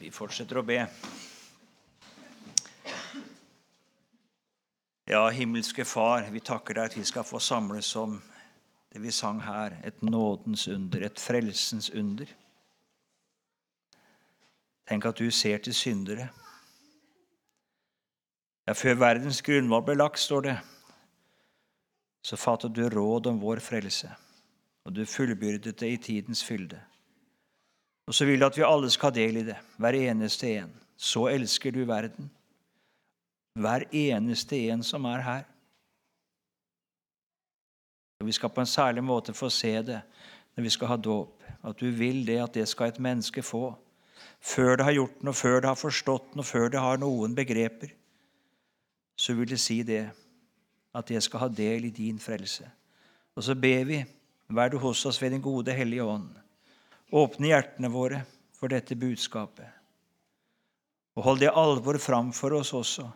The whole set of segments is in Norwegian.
Vi fortsetter å be. Ja, himmelske Far, vi takker deg at vi skal få samles om det vi sang her, et nådens under, et frelsens under. Tenk at du ser til syndere. Ja, før verdens grunnvoll ble lagt, står det, så fattet du råd om vår frelse, og du fullbyrdet det i tidens fylde. Og så vil du at vi alle skal ha del i det, hver eneste en. Så elsker du verden. Hver eneste en som er her. Og Vi skal på en særlig måte få se det når vi skal ha dåp. At du vil det, at det skal et menneske få. Før det har gjort noe, før det har forstått noe, før det har noen begreper, så vil det si det, at jeg skal ha del i din frelse. Og så ber vi, vær du hos oss ved din gode Hellige Ånd. Åpne hjertene våre for dette budskapet. Og hold det alvor fram for oss også,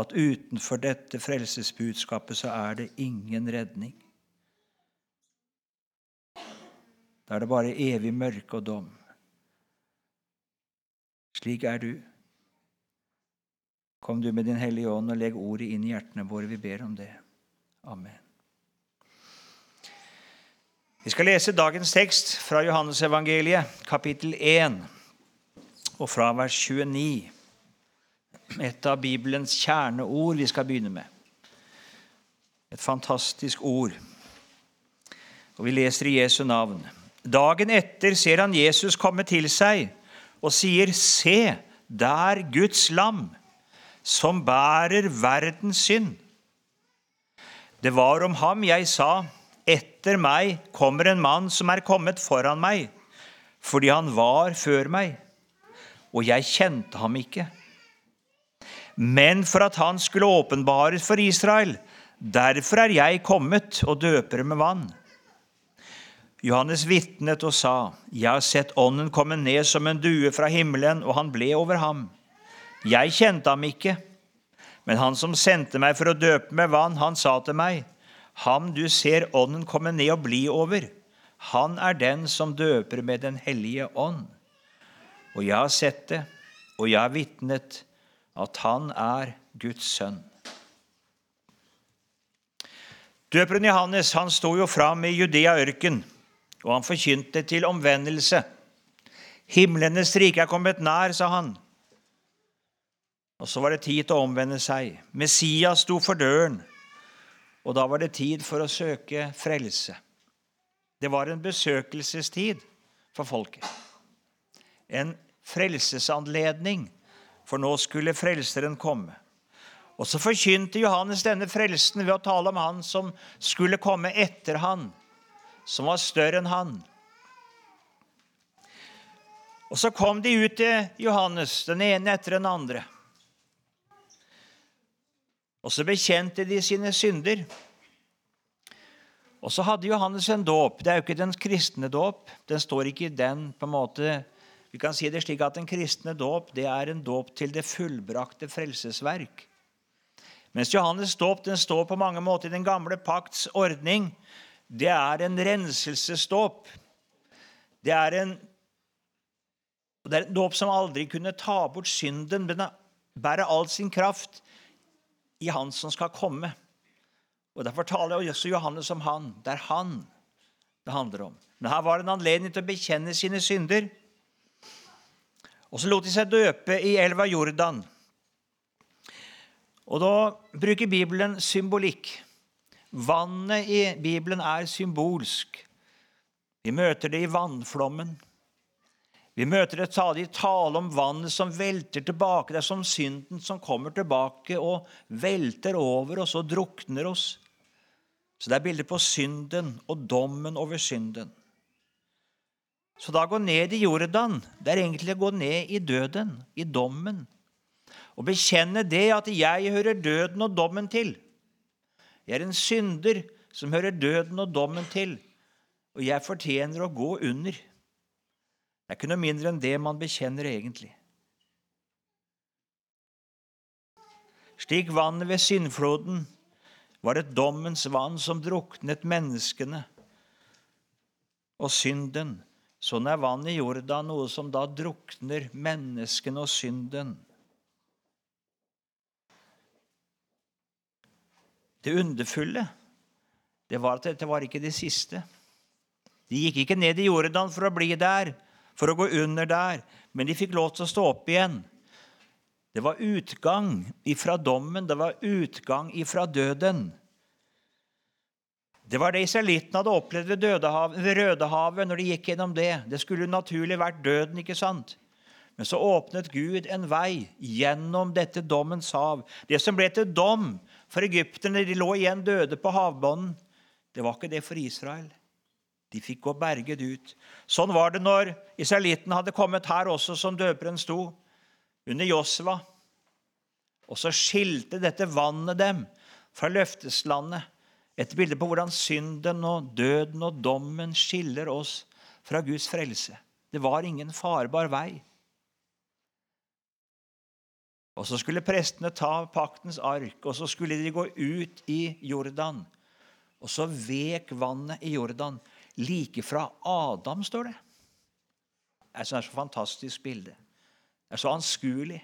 at utenfor dette frelsesbudskapet så er det ingen redning. Da er det bare evig mørke og dom. Slik er du. Kom du med Din Hellige Ånd og legg ordet inn i hjertene våre. Vi ber om det. Amen. Vi skal lese dagens tekst fra Johannesevangeliet, kapittel 1, og fra vers 29. Et av Bibelens kjerneord vi skal begynne med. Et fantastisk ord. Og Vi leser i Jesu navn. Dagen etter ser han Jesus komme til seg og sier, Se, der Guds lam, som bærer verdens synd. Det var om ham jeg sa, etter meg kommer en mann som er kommet foran meg, fordi han var før meg, og jeg kjente ham ikke. Men for at han skulle åpenbares for Israel, derfor er jeg kommet og døper med vann. Johannes vitnet og sa, Jeg har sett Ånden komme ned som en due fra himmelen, og han ble over ham. Jeg kjente ham ikke, men han som sendte meg for å døpe med vann, han sa til meg, Ham du ser Ånden komme ned og bli over, han er den som døper med Den hellige ånd. Og jeg har sett det, og jeg har vitnet at han er Guds sønn. Døperen Johannes han sto jo fram i Judea ørken, og han forkynte til omvendelse. Himlenes rike er kommet nær, sa han. Og så var det tid til å omvende seg. Messias sto for døren. Og da var det tid for å søke frelse. Det var en besøkelsestid for folket. En frelsesanledning, for nå skulle Frelseren komme. Og så forkynte Johannes denne frelsen ved å tale om han som skulle komme etter han, som var større enn han. Og så kom de ut til Johannes, den ene etter den andre. Og så bekjente de sine synder. Og så hadde Johannes en dåp. Det er jo ikke den kristne dåp. Den står ikke i den på en måte Vi kan si det slik at Den kristne dåp det er en dåp til det fullbrakte frelsesverk. Mens Johannes' dåp den står på mange måter i den gamle pakts ordning. Det er en renselsesdåp. Det er en, det er en dåp som aldri kunne ta bort synden. men bærer all sin kraft i Han som skal komme. Og Derfor taler også Johannes om han. Det er han det handler om. Men her var det en anledning til å bekjenne sine synder. Og så lot de seg døpe i elva Jordan. Og da bruker Bibelen symbolikk. Vannet i Bibelen er symbolsk. Vi møter det i vannflommen. Vi møter et stadig tale om vannet som velter tilbake. Det er som synden som kommer tilbake og velter over oss og drukner oss. Så det er bilder på synden og dommen over synden. Så da gå ned i Jordan, det er egentlig å gå ned i døden, i dommen. Og bekjenne det at jeg hører døden og dommen til. Jeg er en synder som hører døden og dommen til, og jeg fortjener å gå under. Det er ikke noe mindre enn det man bekjenner egentlig. Slik vannet ved syndfloden var et dommens vann som druknet menneskene og synden sånn er vann i Jordan noe som da drukner menneskene og synden. Det underfulle det var at dette var ikke det siste. De gikk ikke ned i Jordan for å bli der, for å gå under der, men de fikk lov til å stå opp igjen. Det var utgang ifra dommen, det var utgang ifra døden. Det var det israelittene hadde opplevd ved, ved Rødehavet når de gikk gjennom det. Det skulle naturlig vært døden, ikke sant? Men så åpnet Gud en vei gjennom dette dommens hav. Det som ble til dom for egypterne, de lå igjen døde på havbunnen. Det var ikke det for Israel. De fikk gå berget ut. Sånn var det når israelittene hadde kommet her også, som døperen sto, under Josva. Og så skilte dette vannet dem fra løfteslandet. Et bilde på hvordan synden og døden og dommen skiller oss fra Guds frelse. Det var ingen farbar vei. Og så skulle prestene ta paktens ark, og så skulle de gå ut i Jordan. Og så vek vannet i Jordan like fra Adam, står det. Det er så fantastisk bilde. Det er så anskuelig.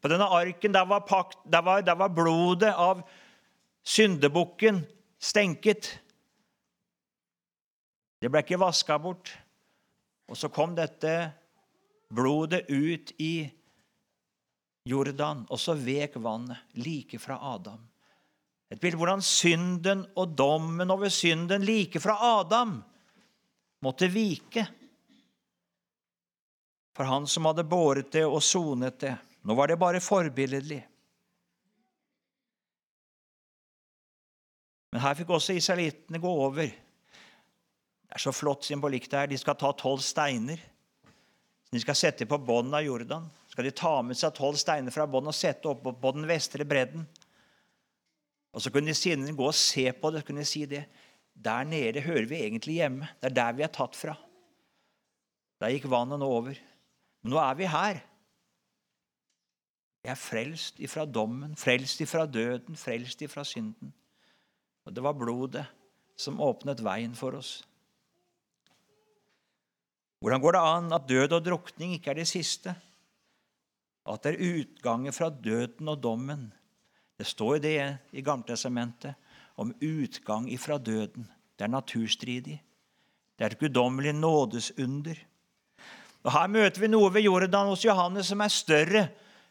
På denne arken der var, pakt, der var, der var blodet av syndebukken stenket. Det ble ikke vaska bort. Og så kom dette blodet ut i Jordan, og så vek vannet like fra Adam. Et bilde hvordan synden og dommen over synden like fra Adam måtte vike for han som hadde båret det og sonet det. Nå var det bare forbilledlig. Men her fikk også israelittene gå over. Det er så flott symbolikk det er. De skal ta tolv steiner. De skal sette på bånden av Jordan. skal de ta med seg tolv steiner fra bånden og sette opp på den vestre bredden. Og Så kunne de siden gå og se på det. kunne de si det. Der nede hører vi egentlig hjemme. Det er der vi er tatt fra. Der gikk vannet nå over. Men nå er vi her. Vi er frelst ifra dommen, frelst ifra døden, frelst ifra synden. Og det var blodet som åpnet veien for oss. Hvordan går det an at død og drukning ikke er det siste? At det er utgangen fra døden og dommen. Det står jo det i Gammeltestamentet om utgang ifra døden. Det er naturstridig. Det er et guddommelig nådesunder. Og Her møter vi noe ved Jordan hos Johannes som er større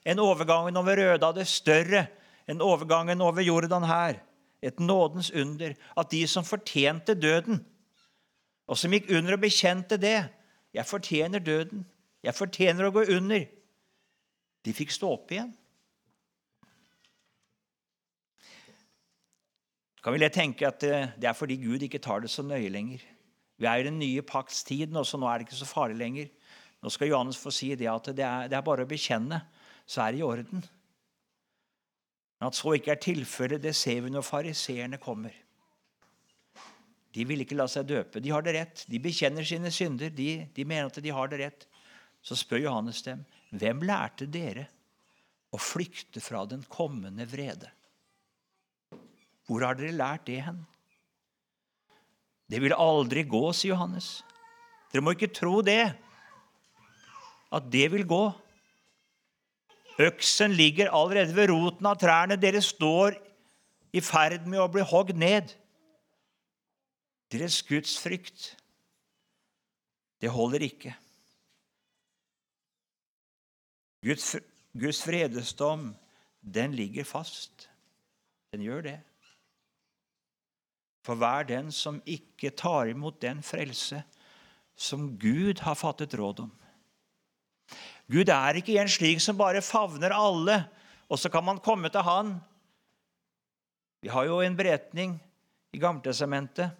enn overgangen over Røda. Større enn overgangen over Jordan her et nådens under, at de som fortjente døden, og som gikk under og bekjente det Jeg fortjener døden. Jeg fortjener å gå under. De fikk stå opp igjen. Så kan vi lett tenke at det er fordi Gud ikke tar det så nøye lenger. Vi er i den nye paktstiden, og så nå er det ikke så farlig lenger. Nå skal Johannes få si det at det er, det er bare å bekjenne, så er det i orden. Men at så ikke er tilfellet, det ser vi når fariseerne kommer. De vil ikke la seg døpe. De har det rett. De bekjenner sine synder. De, de mener at de har det rett. Så spør Johannes dem, hvem lærte dere å flykte fra den kommende vrede? Hvor har dere lært det hen? Det vil aldri gå, sier Johannes. Dere må ikke tro det, at det vil gå. Øksen ligger allerede ved roten av trærne. Dere står i ferd med å bli hogd ned. Deres gudsfrykt, det holder ikke. Guds, Guds fredesdom, den ligger fast. Den gjør det. For hver den som ikke tar imot den frelse som Gud har fattet råd om, Gud er ikke en slik som bare favner alle, og så kan man komme til Han. Vi har jo en beretning i Gammeltestamentet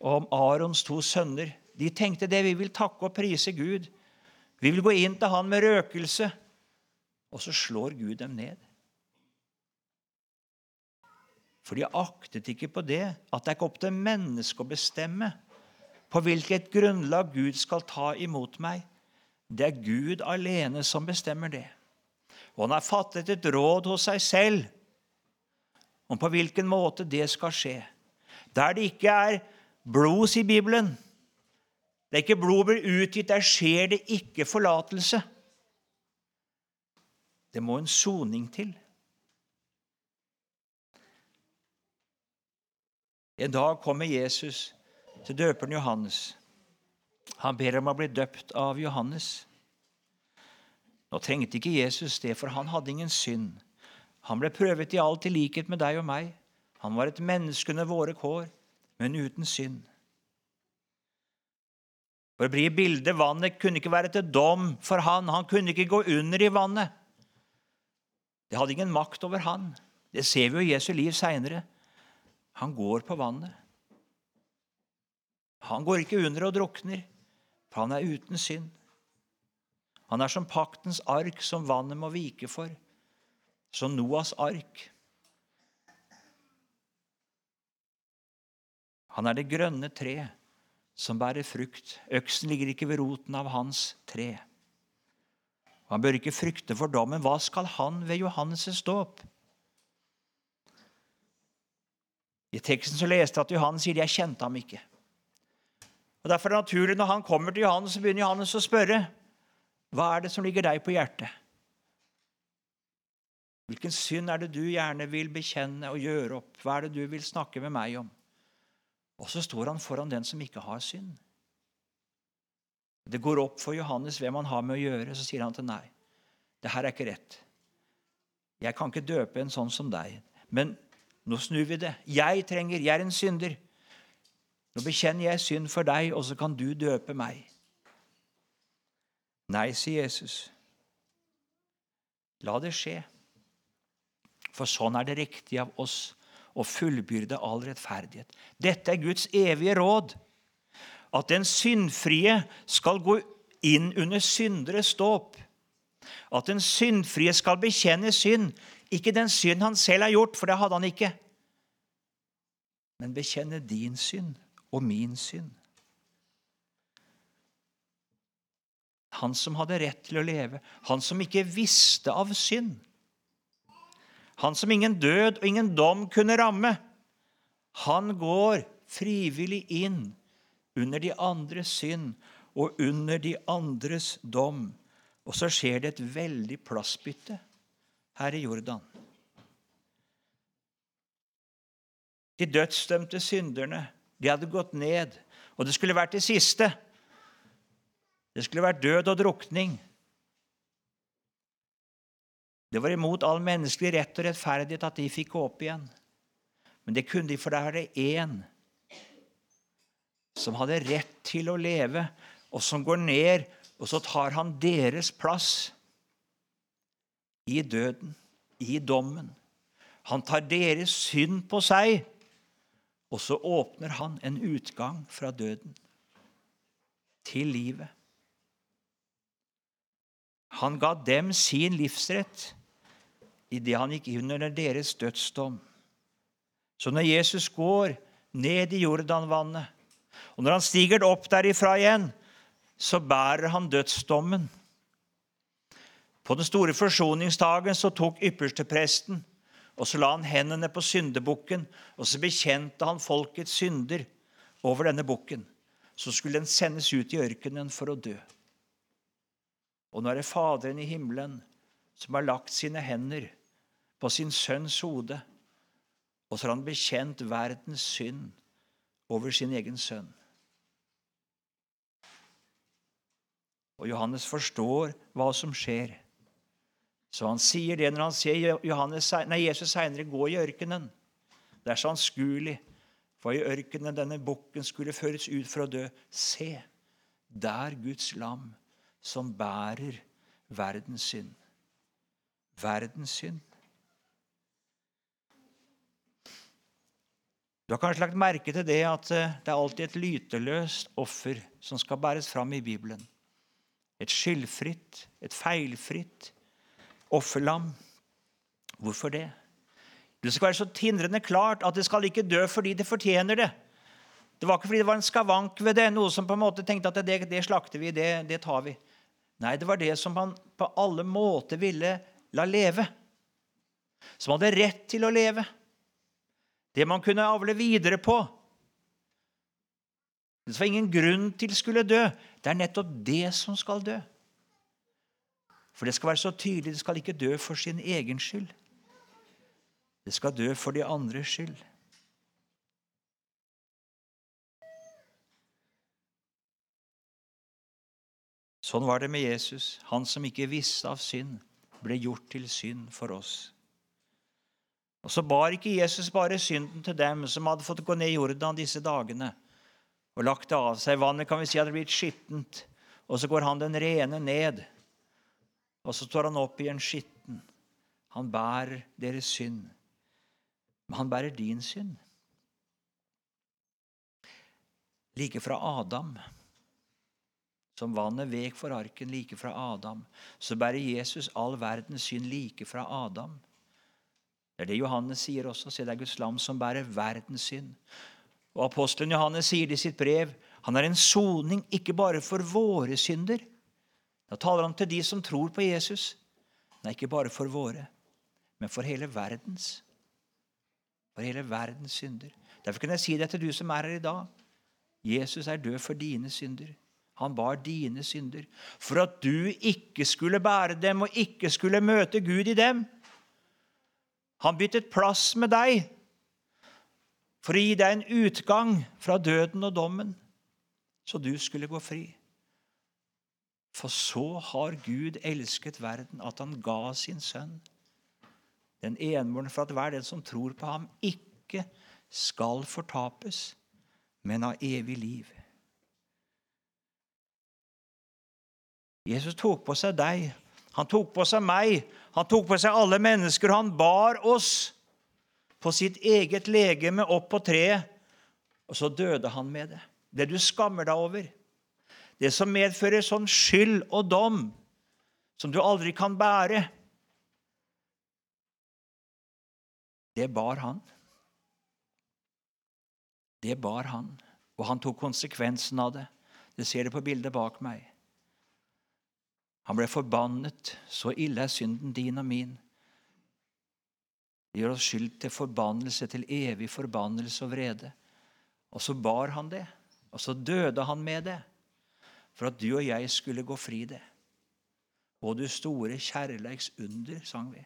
om Arons to sønner. De tenkte det. Vi vil takke og prise Gud. Vi vil gå inn til Han med røkelse. Og så slår Gud dem ned. For de aktet ikke på det, at det er ikke opp til mennesket å bestemme på hvilket grunnlag Gud skal ta imot meg. Det er Gud alene som bestemmer det. Og han har fattet et råd hos seg selv om på hvilken måte det skal skje. Der det ikke er blod, sier Bibelen, Der er ikke blod blir utgitt, der skjer det ikke forlatelse. Det må en soning til. En dag kommer Jesus til døperen Johannes. Han ber om å bli døpt av Johannes. Nå trengte ikke Jesus det, for han hadde ingen synd. Han ble prøvet i alt i likhet med deg og meg. Han var et menneske under våre kår, men uten synd. For å bli i bildet vannet kunne ikke være til dom for han. Han kunne ikke gå under i vannet. Det hadde ingen makt over han. Det ser vi jo i Jesu liv seinere. Han går på vannet. Han går ikke under og drukner, for han er uten synd. Han er som paktens ark som vannet må vike for, som Noas ark. Han er det grønne tre som bærer frukt. Øksen ligger ikke ved roten av hans tre. Han bør ikke frykte for dommen. Hva skal han ved Johannes' dåp? I teksten så leste jeg at Johannes sier jeg kjente ham ikke. Og Derfor er det naturlig når han kommer til Johannes, så begynner Johannes å spørre hva er det som ligger deg på hjertet. Hvilken synd er det du gjerne vil bekjenne og gjøre opp? Hva er det du vil snakke med meg om? Og så står han foran den som ikke har synd. Det går opp for Johannes hvem han har med å gjøre. Så sier han til nei. Det her er ikke rett. Jeg kan ikke døpe en sånn som deg. Men nå snur vi det. Jeg trenger, jeg er en synder. Nå bekjenner jeg synd for deg, og så kan du døpe meg. Nei, sier Jesus. La det skje. For sånn er det riktig av oss å fullbyrde all rettferdighet. Dette er Guds evige råd at den syndfrie skal gå inn under synderes dåp. At den syndfrie skal bekjenne synd. Ikke den synd han selv har gjort, for det hadde han ikke. Men bekjenne din synd og min synd. Han som hadde rett til å leve, han som ikke visste av synd. Han som ingen død og ingen dom kunne ramme. Han går frivillig inn under de andres synd og under de andres dom. Og så skjer det et veldig plassbytte her i Jordan. De dødsdømte synderne de hadde gått ned, og det skulle vært det siste. Det skulle vært død og drukning. Det var imot all menneskelig rett og rettferdighet at de fikk opp igjen. Men det kunne de, for der er det én som hadde rett til å leve, og som går ned, og så tar han deres plass i døden, i dommen. Han tar deres synd på seg, og så åpner han en utgang fra døden til livet. Han ga dem sin livsrett idet han gikk under deres dødsdom. Så når Jesus går ned i Jordanvannet, og når han stiger opp derifra igjen, så bærer han dødsdommen. På den store forsoningsdagen så tok ypperstepresten og så la han hendene på syndebukken, og så bekjente han folkets synder over denne bukken. Så skulle den sendes ut i ørkenen for å dø. Og nå er det Faderen i himmelen som har lagt sine hender på sin sønns hode, og så har han bekjent verdens synd over sin egen sønn. Og Johannes forstår hva som skjer. Så han sier det når han ser Johannes, nei, Jesus seinere gå i ørkenen. Det er så anskuelig. For i ørkenen denne bukken skulle føres ut for å dø. Se, der Guds lam som bærer verdens synd. Verdens synd. Du har kanskje lagt merke til det at eh, det er alltid et lyteløst offer som skal bæres fram i Bibelen. Et skyldfritt, et feilfritt offerlam. Hvorfor det? Det skal være så tindrende klart at det skal ikke dø fordi det fortjener det. Det var ikke fordi det var en skavank ved det, noe som på en måte tenkte at det, det slakter vi, det, det tar vi. Nei, det var det som han på alle måter ville la leve. Som hadde rett til å leve. det man kunne avle videre på. Det var ingen grunn til skulle dø. Det er nettopp det som skal dø. For det skal være så tydelig. Det skal ikke dø for sin egen skyld. Det skal dø for de andres skyld. Sånn var det med Jesus. Han som ikke visste av synd, ble gjort til synd for oss. Og Så bar ikke Jesus bare synden til dem som hadde fått gå ned i Jordan disse dagene og lagt det av seg. Vannet kan vi si hadde blitt skittent. Og så går han den rene ned, og så står han opp i en skitten. Han bærer deres synd. Men han bærer din synd. Like fra Adam, som vannet vek for arken like fra Adam, så bærer Jesus all verdens synd like fra Adam. Det er det Johannes sier også. Se, det er Guds lam som bærer verdens synd. Og Apostelen Johannes sier det i sitt brev han er en soning ikke bare for våre synder. Da taler han til de som tror på Jesus. Nei, ikke bare for våre, men for hele verdens. For hele verdens synder. Derfor kan jeg si det til du som er her i dag. Jesus er død for dine synder. Han bar dine synder for at du ikke skulle bære dem og ikke skulle møte Gud i dem. Han byttet plass med deg for å gi deg en utgang fra døden og dommen, så du skulle gå fri. For så har Gud elsket verden at han ga sin sønn, den enbårne, for at hver den som tror på ham, ikke skal fortapes, men ha evig liv. Jesus tok på seg deg, han tok på seg meg, han tok på seg alle mennesker, han bar oss på sitt eget legeme opp på treet, og så døde han med det. Det du skammer deg over, det som medfører sånn skyld og dom som du aldri kan bære, det bar han. Det bar han, og han tok konsekvensen av det. Det ser det på bildet bak meg. Han ble forbannet. Så ille er synden din og min. Det gjør oss skyld til forbannelse, til evig forbannelse og vrede. Og så bar han det, og så døde han med det, for at du og jeg skulle gå fri det. Og du store kjærleiks under, sang vi.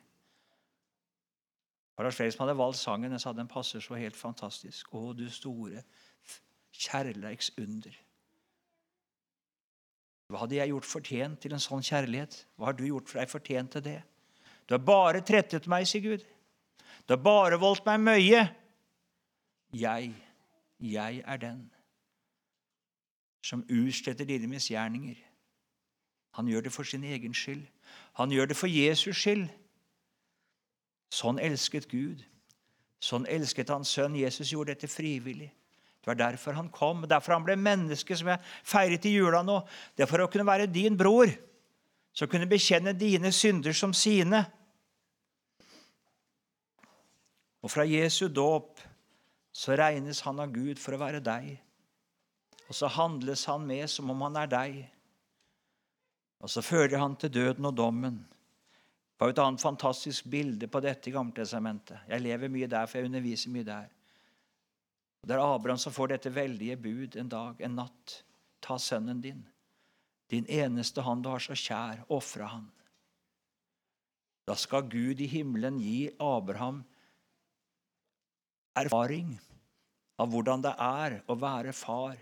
Det var flere som hadde valgt sangen. Jeg sa den passer så helt fantastisk. Å, du store kjærleiks under. Hva hadde jeg gjort fortjent til en sånn kjærlighet? Hva har du gjort for deg fortjent til det? Du har bare trettet meg, sier Gud. Du har bare voldt meg møye. Jeg, jeg er den som utsletter dine misgjerninger. Han gjør det for sin egen skyld. Han gjør det for Jesus skyld. Sånn elsket Gud. Sånn elsket hans sønn. Jesus gjorde dette frivillig. Det var derfor han kom. Derfor han ble menneske, som jeg feiret i jula nå. Det er for å kunne være din bror, som kunne bekjenne dine synder som sine. Og fra Jesu dåp så regnes han av Gud for å være deg. Og så handles han med som om han er deg. Og så fører han til døden og dommen. Det var et annet fantastisk bilde på dette i Gammeltestamentet. Jeg lever mye der, for jeg underviser mye der. Og Det er Abraham som får dette veldige bud en dag, en natt. Ta sønnen din, din eneste han du har så kjær, ofre han. Da skal Gud i himmelen gi Abraham erfaring av hvordan det er å være far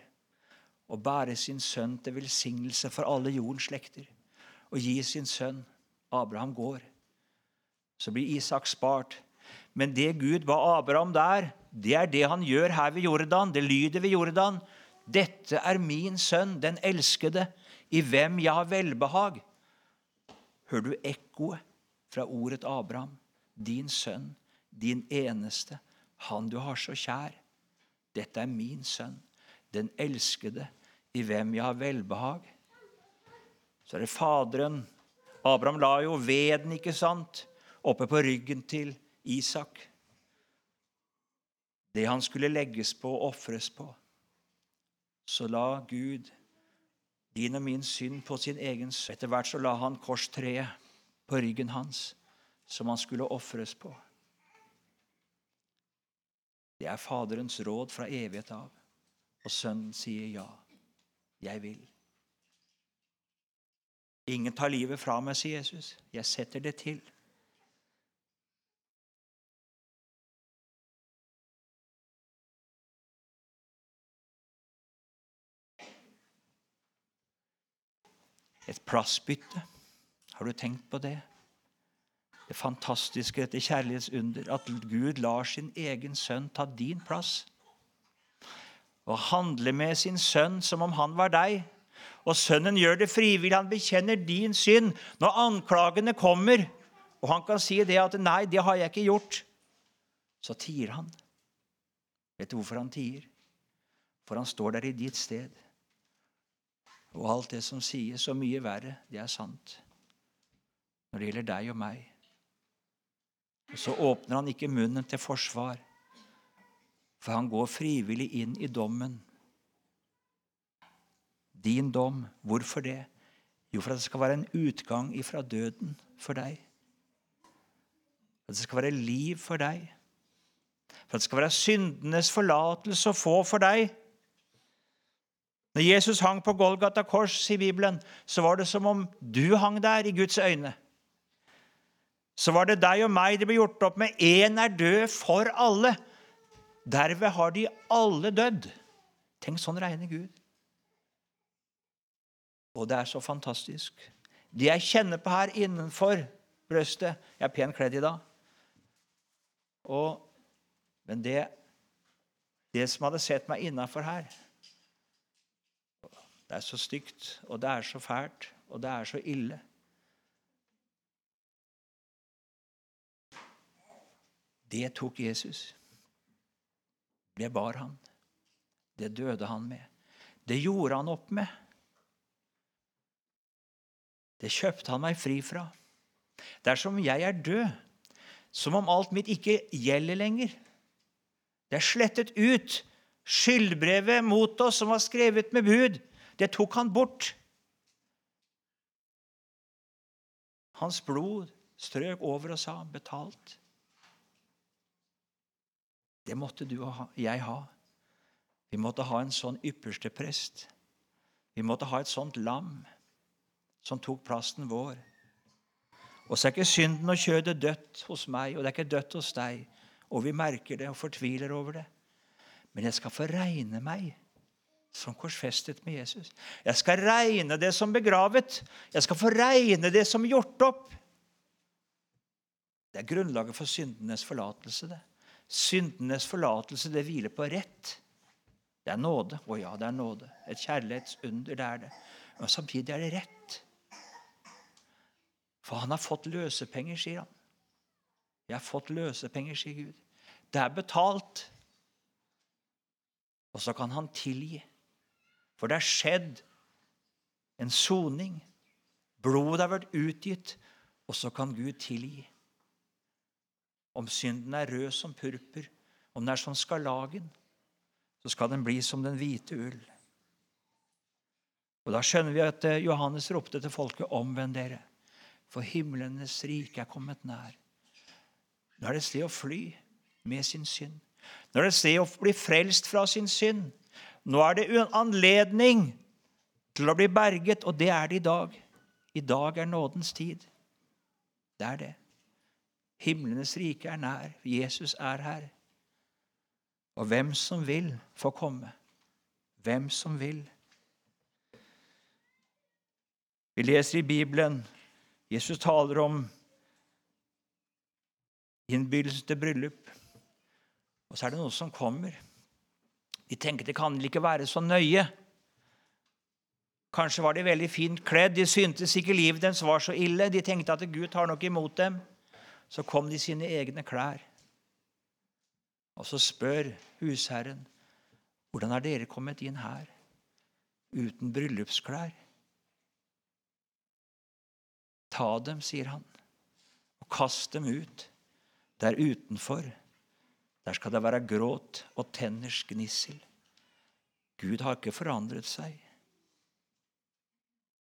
og bære sin sønn til velsignelse for alle jordens slekter. Og gi sin sønn Abraham går. Så blir Isak spart. Men det Gud ba Abraham der, det er det han gjør her ved Jordan. Det lyder ved Jordan. Dette er min sønn, den elskede, i hvem jeg har velbehag. Hører du ekkoet fra ordet Abraham? Din sønn, din eneste, han du har så kjær. Dette er min sønn, den elskede, i hvem jeg har velbehag. Så er det Faderen. Abraham la jo veden, ikke sant, oppe på ryggen til Isak. Det han skulle legges på og ofres på. Så la Gud din og min synd på sin egen sønn. Etter hvert så la han korstreet på ryggen hans, som han skulle ofres på. Det er Faderens råd fra evighet av. Og sønnen sier ja. Jeg vil. Ingen tar livet fra meg, sier Jesus. Jeg setter det til. Et plassbytte. Har du tenkt på det? Det fantastiske, dette kjærlighetsunder, at Gud lar sin egen sønn ta din plass. Og handle med sin sønn som om han var deg. Og sønnen gjør det frivillig. Han bekjenner din synd. Når anklagene kommer, og han kan si det at 'nei, det har jeg ikke gjort', så tier han. Vet du hvorfor han tier? For han står der i ditt sted. Og alt det som sies, så mye verre, det er sant. Når det gjelder deg og meg. Og så åpner han ikke munnen til forsvar, for han går frivillig inn i dommen. Din dom. Hvorfor det? Jo, for at det skal være en utgang ifra døden for deg. For At det skal være liv for deg. For at det skal være syndenes forlatelse å få for deg. Når Jesus hang på Golgata kors i Bibelen, så var det som om du hang der i Guds øyne. Så var det deg og meg det ble gjort opp med. Én er død for alle. Derved har de alle dødd. Tenk, sånn regner Gud. Og det er så fantastisk. De jeg kjenner på her innenfor brøstet Jeg er pent kledd i dag. Og, men det, det som hadde sett meg innafor her Det er så stygt, og det er så fælt, og det er så ille. Det tok Jesus. Det bar han. Det døde han med. Det gjorde han opp med. Det kjøpte han meg fri fra. Dersom jeg er død, som om alt mitt ikke gjelder lenger. Det er slettet ut. Skyldbrevet mot oss som var skrevet med bud, det tok han bort. Hans blod strøk over og sa 'betalt'. Det måtte du og jeg ha. Vi måtte ha en sånn ypperste prest. Vi måtte ha et sånt lam som tok plassen vår. Og så er ikke synden og kjødet dødt hos meg, og det er ikke dødt hos deg. Og vi merker det og fortviler over det. Men jeg skal få regne meg som korsfestet med Jesus. Jeg skal regne det som begravet. Jeg skal få regne det som gjort opp. Det er grunnlaget for syndenes forlatelse. det. Syndenes forlatelse, det hviler på rett. Det er nåde. Å ja, det er nåde. Et kjærlighetsunder, det er det. Men samtidig er det rett. For han har fått løsepenger, sier han. Jeg har fått løsepenger, sier Gud. Det er betalt. Og så kan han tilgi. For det er skjedd en soning. Blodet har vært utgitt, og så kan Gud tilgi. Om synden er rød som purpur, om den er som skarlagen, så skal den bli som den hvite ull. Og Da skjønner vi at eh, Johannes ropte til folket omvend dere, for himlenes rike er kommet nær. Nå er det et sted å fly med sin synd. Nå er det et sted å bli frelst fra sin synd. Nå er det en anledning til å bli berget, og det er det i dag. I dag er nådens tid. Det er det. Himlenes rike er nær. Jesus er her. Og hvem som vil, få komme. Hvem som vil. Vi leser i Bibelen Jesus taler om innbydelsen til bryllup. Og så er det noe som kommer. De tenker det kan ikke være så nøye. Kanskje var de veldig fint kledd. De syntes ikke livet deres var så ille. De tenkte at Gud tar nok imot dem så kom de i sine egne klær. Og så spør husherren, 'Hvordan har dere kommet inn her uten bryllupsklær?' Ta dem, sier han, og kast dem ut. Der utenfor, der skal det være gråt og tenners gnissel. Gud har ikke forandret seg.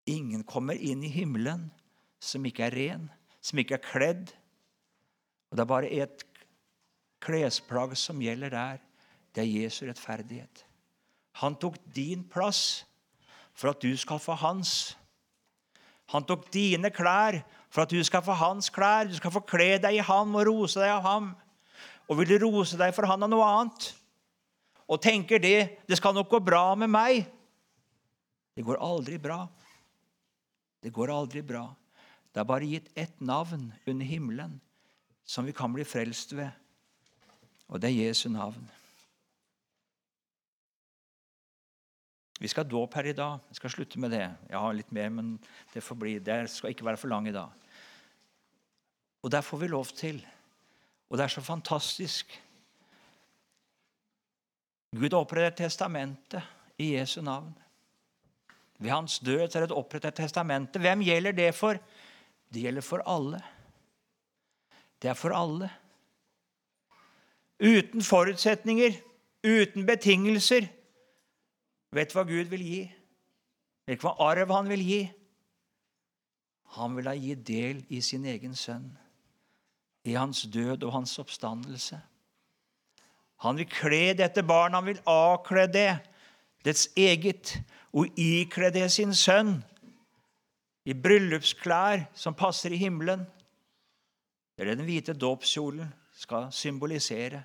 Ingen kommer inn i himmelen som ikke er ren, som ikke er kledd og Det er bare ett klesplagg som gjelder der. Det er Jesu rettferdighet. Han tok din plass for at du skal få hans. Han tok dine klær for at du skal få hans klær. Du skal få kle deg i ham og rose deg av ham. Og vil du rose deg for han av noe annet, og tenker det 'det skal nok gå bra med meg', det går aldri bra. Det går aldri bra. Det er bare gitt ett navn under himmelen som vi kan bli frelst ved, og det er Jesu navn. Vi skal ha dåp her i dag. Jeg skal slutte med det. Jeg har litt mer, men det får bli. Det skal ikke være for lang i dag. Og der får vi lov til. Og det er så fantastisk. Gud oppretter testamentet i Jesu navn. Ved hans død er det opprettet testamentet. Hvem gjelder det for? Det gjelder for alle. Det er for alle. Uten forutsetninger, uten betingelser. Vet du hva Gud vil gi? Vet du hva arv han vil gi? Han vil ha gi del i sin egen sønn, i hans død og hans oppstandelse. Han vil kle dette barnet, han vil avkle det, dets eget, og ikle det sin sønn i bryllupsklær som passer i himmelen. Det er det den hvite dåpskjolen skal symbolisere.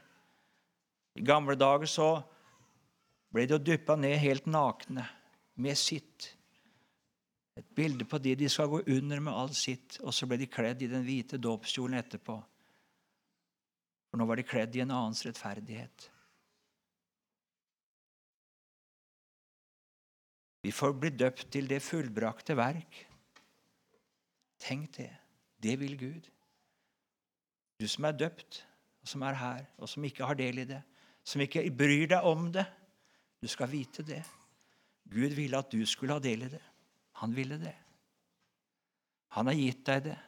I gamle dager så ble de dyppa ned helt nakne med sitt. Et bilde på de de skal gå under med alt sitt. Og så ble de kledd i den hvite dåpskjolen etterpå. For nå var de kledd i en annens rettferdighet. Vi får bli døpt til det fullbrakte verk. Tenk det. Det vil Gud. Du som er døpt, og som er her, og som ikke har del i det, som ikke bryr deg om det, du skal vite det. Gud ville at du skulle ha del i det. Han ville det. Han har gitt deg det.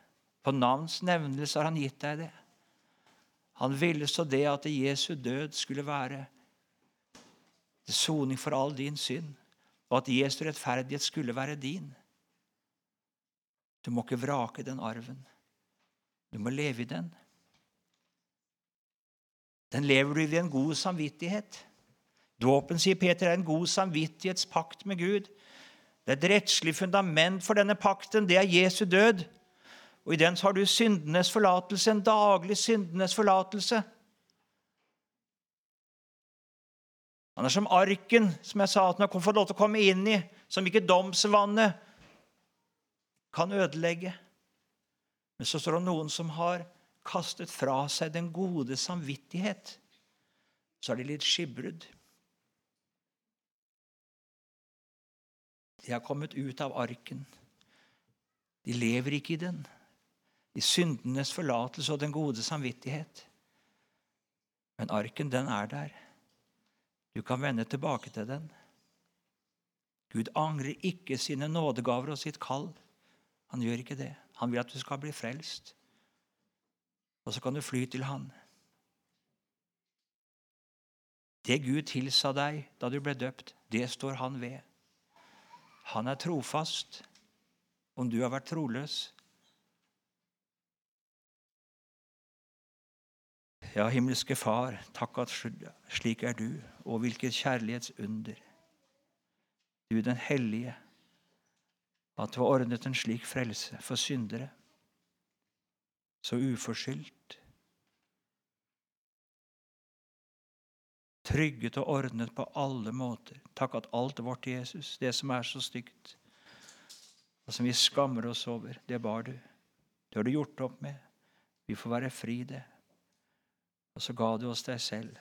På navns nevnelse har han gitt deg det. Han ville så det at Jesu død skulle være soning for all din synd, og at Jesu rettferdighet skulle være din. Du må ikke vrake den arven. Du må leve i den. Den lever du ved en god samvittighet. Dåpen, sier Peter, er en god samvittighetspakt med Gud. Det er et rettslig fundament for denne pakten. Det er Jesu død. Og i den så har du syndenes forlatelse, en daglig syndenes forlatelse. Han er som arken som jeg sa at han får lov til å komme inn i, som ikke domsvannet kan ødelegge. Men så står det noen som har kastet fra seg den gode samvittighet. Så er de litt skipbrudd. De har kommet ut av arken. De lever ikke i den, i syndenes forlatelse og den gode samvittighet. Men arken, den er der. Du kan vende tilbake til den. Gud angrer ikke sine nådegaver og sitt kall. Han gjør ikke det. Han vil at du skal bli frelst. Og så kan du fly til Han. Det Gud tilsa deg da du ble døpt, det står Han ved. Han er trofast om du har vært troløs. Ja, himmelske Far, takk at slik er du, og hvilket kjærlighetsunder. Du den hellige, at du har ordnet en slik frelse for syndere, så uforskyldt. trygget og ordnet på alle måter. Takk at alt vårt Jesus, det som er så stygt, og som vi skammer oss over, det bar du. Det har du gjort opp med. Vi får være fri, det. Og så ga du oss deg selv.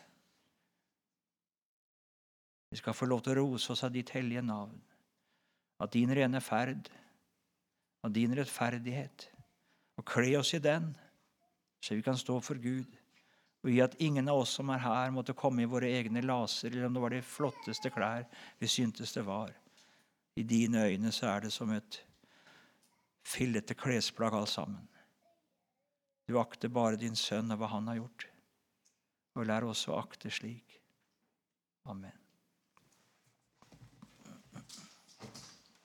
Vi skal få lov til å rose oss av ditt hellige navn, av din rene ferd, av din rettferdighet, og kle oss i den, så vi kan stå for Gud og gi at ingen av oss som er her, måtte komme i våre egne laser, eller om det var de flotteste klær vi syntes det var. I dine øyne så er det som et fillete klesplagg alt sammen. Du akter bare din sønn og hva han har gjort, og lær oss å akte slik. Amen.